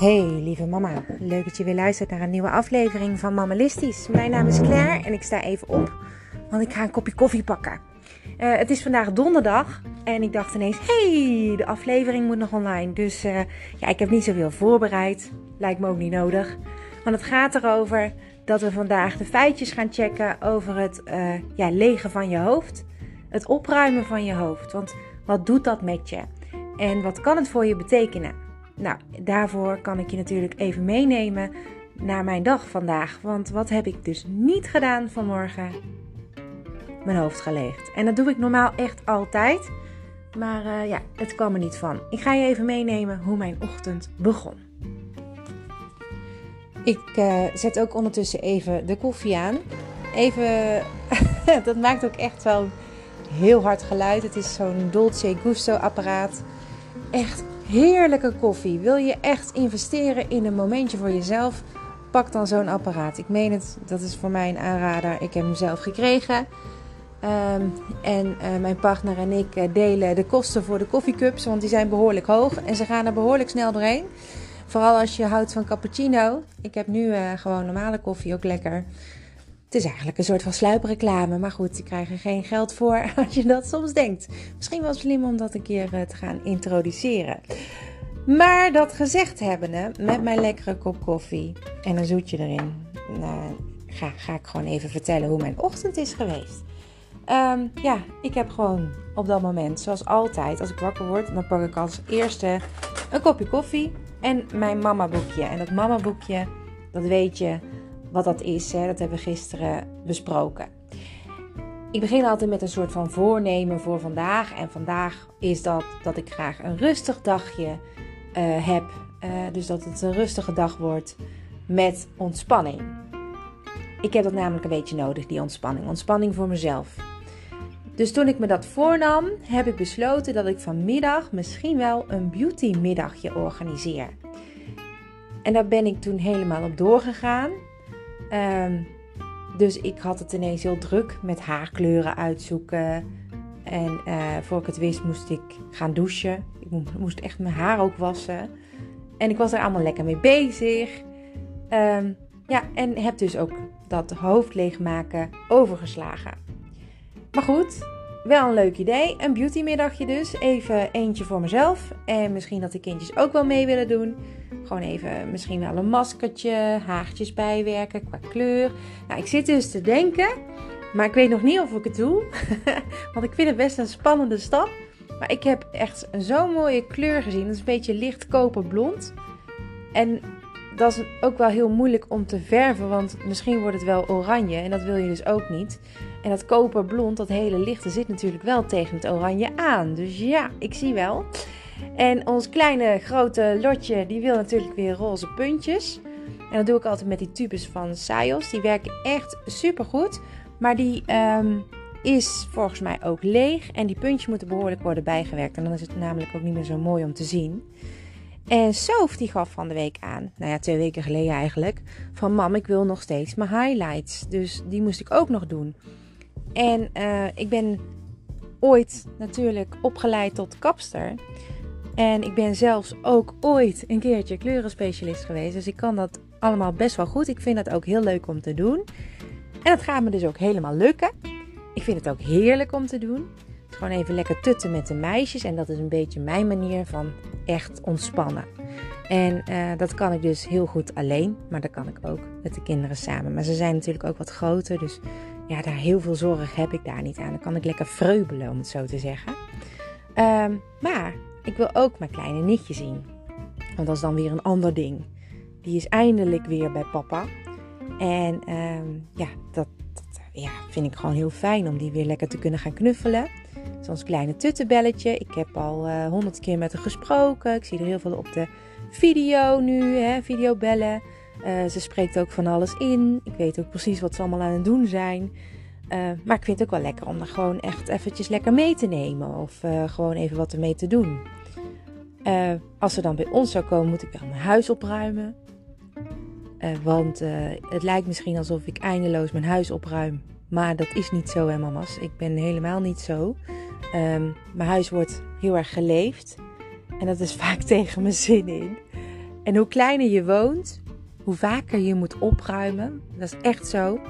Hey lieve mama, leuk dat je weer luistert naar een nieuwe aflevering van Mammalistisch. Mijn naam is Claire en ik sta even op, want ik ga een kopje koffie pakken. Uh, het is vandaag donderdag en ik dacht ineens, hey, de aflevering moet nog online. Dus uh, ja, ik heb niet zoveel voorbereid, lijkt me ook niet nodig. Want het gaat erover dat we vandaag de feitjes gaan checken over het uh, ja, legen van je hoofd. Het opruimen van je hoofd, want wat doet dat met je? En wat kan het voor je betekenen? Nou, daarvoor kan ik je natuurlijk even meenemen naar mijn dag vandaag. Want wat heb ik dus niet gedaan vanmorgen? Mijn hoofd geleegd. En dat doe ik normaal echt altijd. Maar uh, ja, het kwam er niet van. Ik ga je even meenemen hoe mijn ochtend begon. Ik uh, zet ook ondertussen even de koffie aan. Even, dat maakt ook echt wel heel hard geluid. Het is zo'n Dolce Gusto apparaat. Echt heerlijke koffie. Wil je echt investeren in een momentje voor jezelf? Pak dan zo'n apparaat. Ik meen het, dat is voor mij een aanrader. Ik heb hem zelf gekregen. Um, en uh, mijn partner en ik uh, delen de kosten voor de koffiecups, want die zijn behoorlijk hoog en ze gaan er behoorlijk snel doorheen. Vooral als je houdt van cappuccino. Ik heb nu uh, gewoon normale koffie, ook lekker. Het is eigenlijk een soort van sluipreclame. Maar goed, die krijgen geen geld voor als je dat soms denkt. Misschien wel slim om dat een keer eh, te gaan introduceren. Maar dat gezegd hebbende, met mijn lekkere kop koffie en een zoetje erin, nou, ga, ga ik gewoon even vertellen hoe mijn ochtend is geweest. Um, ja, ik heb gewoon op dat moment, zoals altijd, als ik wakker word, dan pak ik als eerste een kopje koffie en mijn mama boekje. En dat mama boekje, dat weet je, wat dat is. Hè? Dat hebben we gisteren besproken. Ik begin altijd met een soort van voornemen voor vandaag. En vandaag is dat dat ik graag een rustig dagje uh, heb. Uh, dus dat het een rustige dag wordt met ontspanning. Ik heb dat namelijk een beetje nodig, die ontspanning. Ontspanning voor mezelf. Dus toen ik me dat voornam, heb ik besloten dat ik vanmiddag misschien wel een beauty middagje organiseer. En daar ben ik toen helemaal op doorgegaan. Um, dus ik had het ineens heel druk met haarkleuren uitzoeken. En uh, voor ik het wist moest ik gaan douchen. Ik moest echt mijn haar ook wassen. En ik was er allemaal lekker mee bezig. Um, ja, en heb dus ook dat hoofd leegmaken overgeslagen. Maar goed, wel een leuk idee. Een beautymiddagje dus. Even eentje voor mezelf. En misschien dat de kindjes ook wel mee willen doen. Gewoon even misschien wel een maskertje, haartjes bijwerken qua kleur. Nou, ik zit dus te denken, maar ik weet nog niet of ik het doe. Want ik vind het best een spannende stap. Maar ik heb echt zo'n mooie kleur gezien. Dat is een beetje licht koperblond. En dat is ook wel heel moeilijk om te verven, want misschien wordt het wel oranje en dat wil je dus ook niet. En dat koperblond, dat hele lichte, zit natuurlijk wel tegen het oranje aan. Dus ja, ik zie wel. En ons kleine grote lotje, die wil natuurlijk weer roze puntjes. En dat doe ik altijd met die tubes van Sayos. Die werken echt super goed. Maar die um, is volgens mij ook leeg. En die puntjes moeten behoorlijk worden bijgewerkt. En dan is het namelijk ook niet meer zo mooi om te zien. En Sof die gaf van de week aan, nou ja, twee weken geleden eigenlijk, van mam, ik wil nog steeds mijn highlights. Dus die moest ik ook nog doen. En uh, ik ben ooit natuurlijk opgeleid tot kapster. En ik ben zelfs ook ooit een keertje kleurenspecialist geweest. Dus ik kan dat allemaal best wel goed. Ik vind dat ook heel leuk om te doen. En dat gaat me dus ook helemaal lukken. Ik vind het ook heerlijk om te doen. Gewoon even lekker tutten met de meisjes. En dat is een beetje mijn manier van echt ontspannen. En uh, dat kan ik dus heel goed alleen. Maar dat kan ik ook met de kinderen samen. Maar ze zijn natuurlijk ook wat groter. Dus ja, daar heel veel zorg heb ik daar niet aan. Dan kan ik lekker vreubelen, om het zo te zeggen. Um, maar ik wil ook mijn kleine nichtje zien. Want dat is dan weer een ander ding. Die is eindelijk weer bij papa. En um, ja, dat, dat ja, vind ik gewoon heel fijn om die weer lekker te kunnen gaan knuffelen. Zo'n kleine tuttenbelletje. Ik heb al uh, honderd keer met haar gesproken. Ik zie er heel veel op de video nu, hè, videobellen. Uh, ze spreekt ook van alles in. Ik weet ook precies wat ze allemaal aan het doen zijn. Uh, maar ik vind het ook wel lekker om er gewoon echt eventjes lekker mee te nemen. Of uh, gewoon even wat ermee te doen. als ze dan bij ons zou komen, moet ik wel mijn huis opruimen. want het lijkt misschien alsof ik eindeloos mijn huis opruim. Maar dat is niet zo, hè, mama's. Ik ben helemaal niet zo. Um, mijn huis wordt heel erg geleefd. En dat is vaak tegen mijn zin in. En hoe kleiner je woont, hoe vaker je moet opruimen. Dat is echt zo.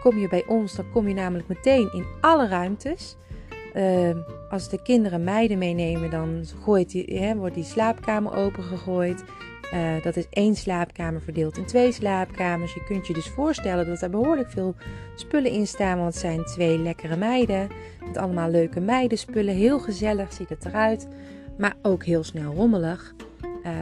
Kom je bij ons, dan kom je namelijk meteen in alle ruimtes. Uh, als de kinderen meiden meenemen, dan gooit hè, wordt die slaapkamer opengegooid. Uh, dat is één slaapkamer verdeeld in twee slaapkamers. Je kunt je dus voorstellen dat er behoorlijk veel spullen in staan. Want het zijn twee lekkere meiden. Met allemaal leuke meidenspullen. Heel gezellig ziet het eruit. Maar ook heel snel rommelig.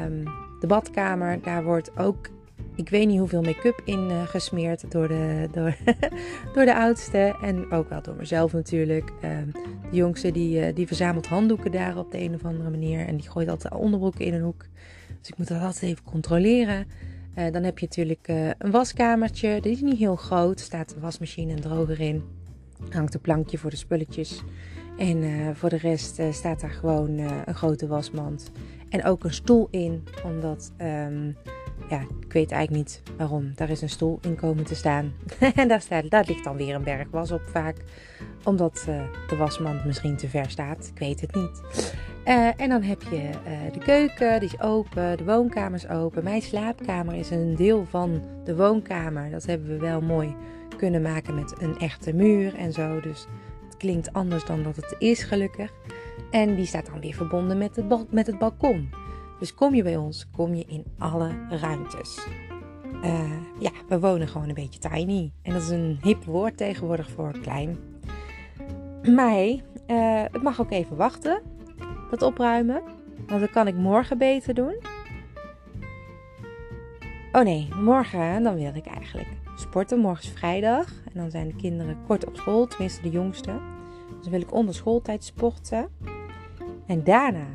Um, de badkamer, daar wordt ook ik weet niet hoeveel make-up in uh, gesmeerd door de, door, door de oudste. En ook wel door mezelf natuurlijk. Uh, de jongste die, uh, die verzamelt handdoeken daar op de een of andere manier. En die gooit altijd onderbroeken in een hoek. Dus ik moet dat altijd even controleren. Uh, dan heb je natuurlijk een waskamertje. Die is niet heel groot. Staat een wasmachine en droger in. Hangt een plankje voor de spulletjes. En voor de rest staat daar gewoon een grote wasmand. En ook een stoel in. Omdat... Um, ja, ik weet eigenlijk niet waarom. Daar is een stoel in komen te staan. en daar, ligt dan weer een berg was op vaak. Omdat uh, de wasmand misschien te ver staat. Ik weet het niet. Uh, en dan heb je uh, de keuken, die is open. De woonkamer is open. Mijn slaapkamer is een deel van de woonkamer. Dat hebben we wel mooi kunnen maken met een echte muur en zo. Dus het klinkt anders dan dat het is, gelukkig. En die staat dan weer verbonden met het, met het balkon. Dus kom je bij ons, kom je in alle ruimtes. Uh, ja, we wonen gewoon een beetje tiny. En dat is een hip woord tegenwoordig voor klein. Maar hey, uh, het mag ook even wachten, dat opruimen. Want dat kan ik morgen beter doen. Oh nee, morgen dan wil ik eigenlijk sporten. Morgen is vrijdag. En dan zijn de kinderen kort op school, tenminste de jongste. Dus dan wil ik onder schooltijd sporten. En daarna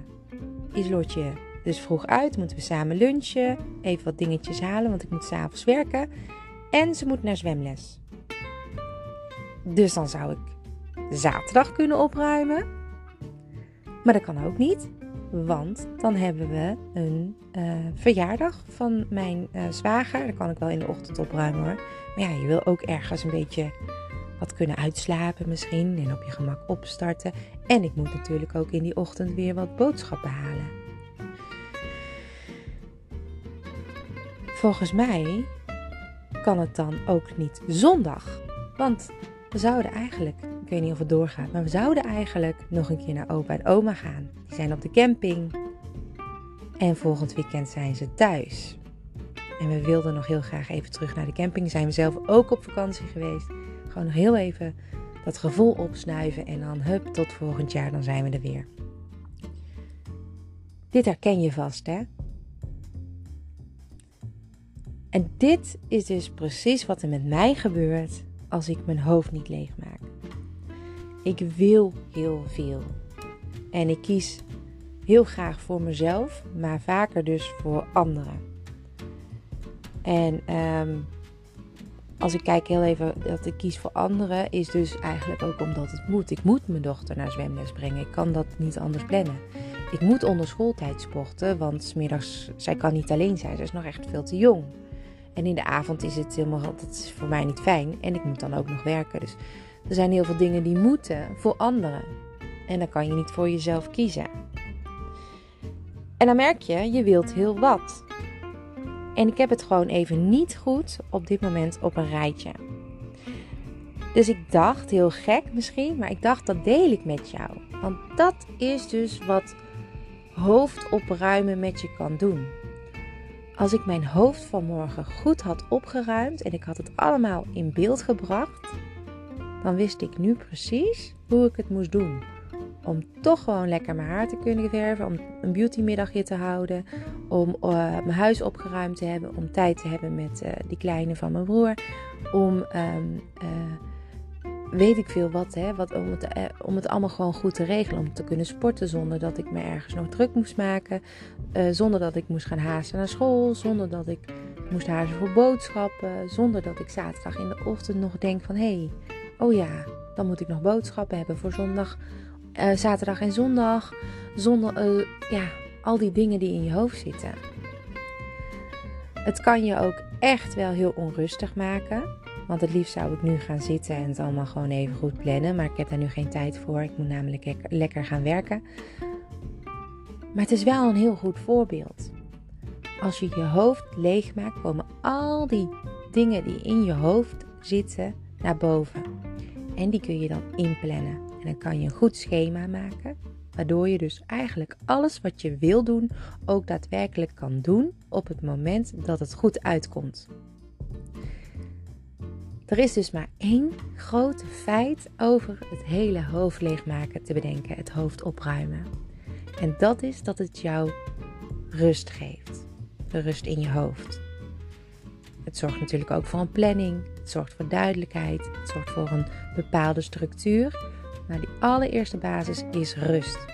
is Lotje dus vroeg uit, moeten we samen lunchen, even wat dingetjes halen, want ik moet s'avonds werken. En ze moet naar zwemles. Dus dan zou ik zaterdag kunnen opruimen. Maar dat kan ook niet, want dan hebben we een uh, verjaardag van mijn uh, zwager. Dan kan ik wel in de ochtend opruimen hoor. Maar ja, je wil ook ergens een beetje wat kunnen uitslapen misschien en op je gemak opstarten. En ik moet natuurlijk ook in die ochtend weer wat boodschappen halen. Volgens mij kan het dan ook niet zondag. Want we zouden eigenlijk, ik weet niet of het doorgaat, maar we zouden eigenlijk nog een keer naar opa en oma gaan. Die zijn op de camping. En volgend weekend zijn ze thuis. En we wilden nog heel graag even terug naar de camping. Zijn we zelf ook op vakantie geweest. Gewoon nog heel even dat gevoel opsnuiven. En dan hup, tot volgend jaar, dan zijn we er weer. Dit herken je vast, hè? En dit is dus precies wat er met mij gebeurt als ik mijn hoofd niet leeg maak. Ik wil heel veel. En ik kies heel graag voor mezelf, maar vaker dus voor anderen. En um, als ik kijk heel even dat ik kies voor anderen, is dus eigenlijk ook omdat het moet. Ik moet mijn dochter naar zwemles brengen. Ik kan dat niet anders plannen. Ik moet onder schooltijd sporten, want smiddags, zij kan niet alleen zijn. Ze is nog echt veel te jong. En in de avond is het helemaal, dat is voor mij niet fijn. En ik moet dan ook nog werken. Dus er zijn heel veel dingen die moeten voor anderen. En dan kan je niet voor jezelf kiezen. En dan merk je, je wilt heel wat. En ik heb het gewoon even niet goed op dit moment op een rijtje. Dus ik dacht, heel gek misschien, maar ik dacht dat deel ik met jou. Want dat is dus wat hoofdopruimen met je kan doen. Als ik mijn hoofd vanmorgen goed had opgeruimd en ik had het allemaal in beeld gebracht, dan wist ik nu precies hoe ik het moest doen. Om toch gewoon lekker mijn haar te kunnen verven, om een beautymiddagje te houden, om uh, mijn huis opgeruimd te hebben, om tijd te hebben met uh, die kleine van mijn broer, om um, uh, weet ik veel wat, hè, wat om, het, eh, om het allemaal gewoon goed te regelen. Om te kunnen sporten zonder dat ik me ergens nog druk moest maken. Uh, zonder dat ik moest gaan haasten naar school. Zonder dat ik moest haasten voor boodschappen. Zonder dat ik zaterdag in de ochtend nog denk van... hé, hey, oh ja, dan moet ik nog boodschappen hebben voor zondag, uh, zaterdag en zondag. Zonder, ja, al die dingen die in je hoofd zitten. Het kan je ook echt wel heel onrustig maken. Want het liefst zou ik nu gaan zitten en het allemaal gewoon even goed plannen. Maar ik heb daar nu geen tijd voor. Ik moet namelijk lekker gaan werken. Maar het is wel een heel goed voorbeeld. als je je hoofd leegmaakt, komen al die dingen die in je hoofd zitten naar boven. En die kun je dan inplannen. En dan kan je een goed schema maken, waardoor je dus eigenlijk alles wat je wil doen ook daadwerkelijk kan doen op het moment dat het goed uitkomt. Er is dus maar één groot feit over het hele hoofd leegmaken te bedenken, het hoofd opruimen. En dat is dat het jou rust geeft. De rust in je hoofd. Het zorgt natuurlijk ook voor een planning. Het zorgt voor duidelijkheid. Het zorgt voor een bepaalde structuur. Maar die allereerste basis is rust.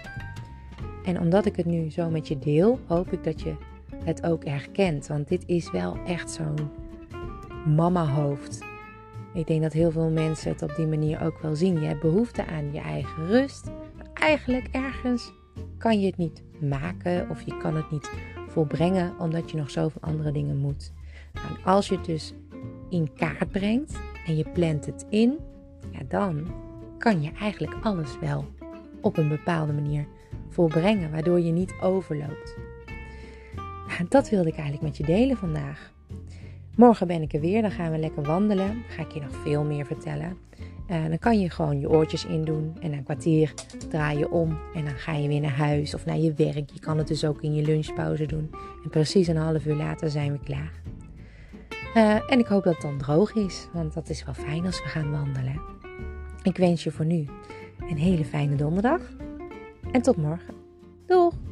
En omdat ik het nu zo met je deel, hoop ik dat je het ook herkent. Want dit is wel echt zo'n mama-hoofd. Ik denk dat heel veel mensen het op die manier ook wel zien. Je hebt behoefte aan je eigen rust. Maar eigenlijk ergens kan je het niet maken of je kan het niet volbrengen omdat je nog zoveel andere dingen moet. Nou, als je het dus in kaart brengt en je plant het in, ja, dan kan je eigenlijk alles wel op een bepaalde manier volbrengen, waardoor je niet overloopt. Nou, dat wilde ik eigenlijk met je delen vandaag. Morgen ben ik er weer, dan gaan we lekker wandelen. ga ik je nog veel meer vertellen. Uh, dan kan je gewoon je oortjes indoen en een kwartier draai je om en dan ga je weer naar huis of naar je werk. Je kan het dus ook in je lunchpauze doen. En precies een half uur later zijn we klaar. Uh, en ik hoop dat het dan droog is, want dat is wel fijn als we gaan wandelen. Ik wens je voor nu een hele fijne donderdag en tot morgen. Doeg!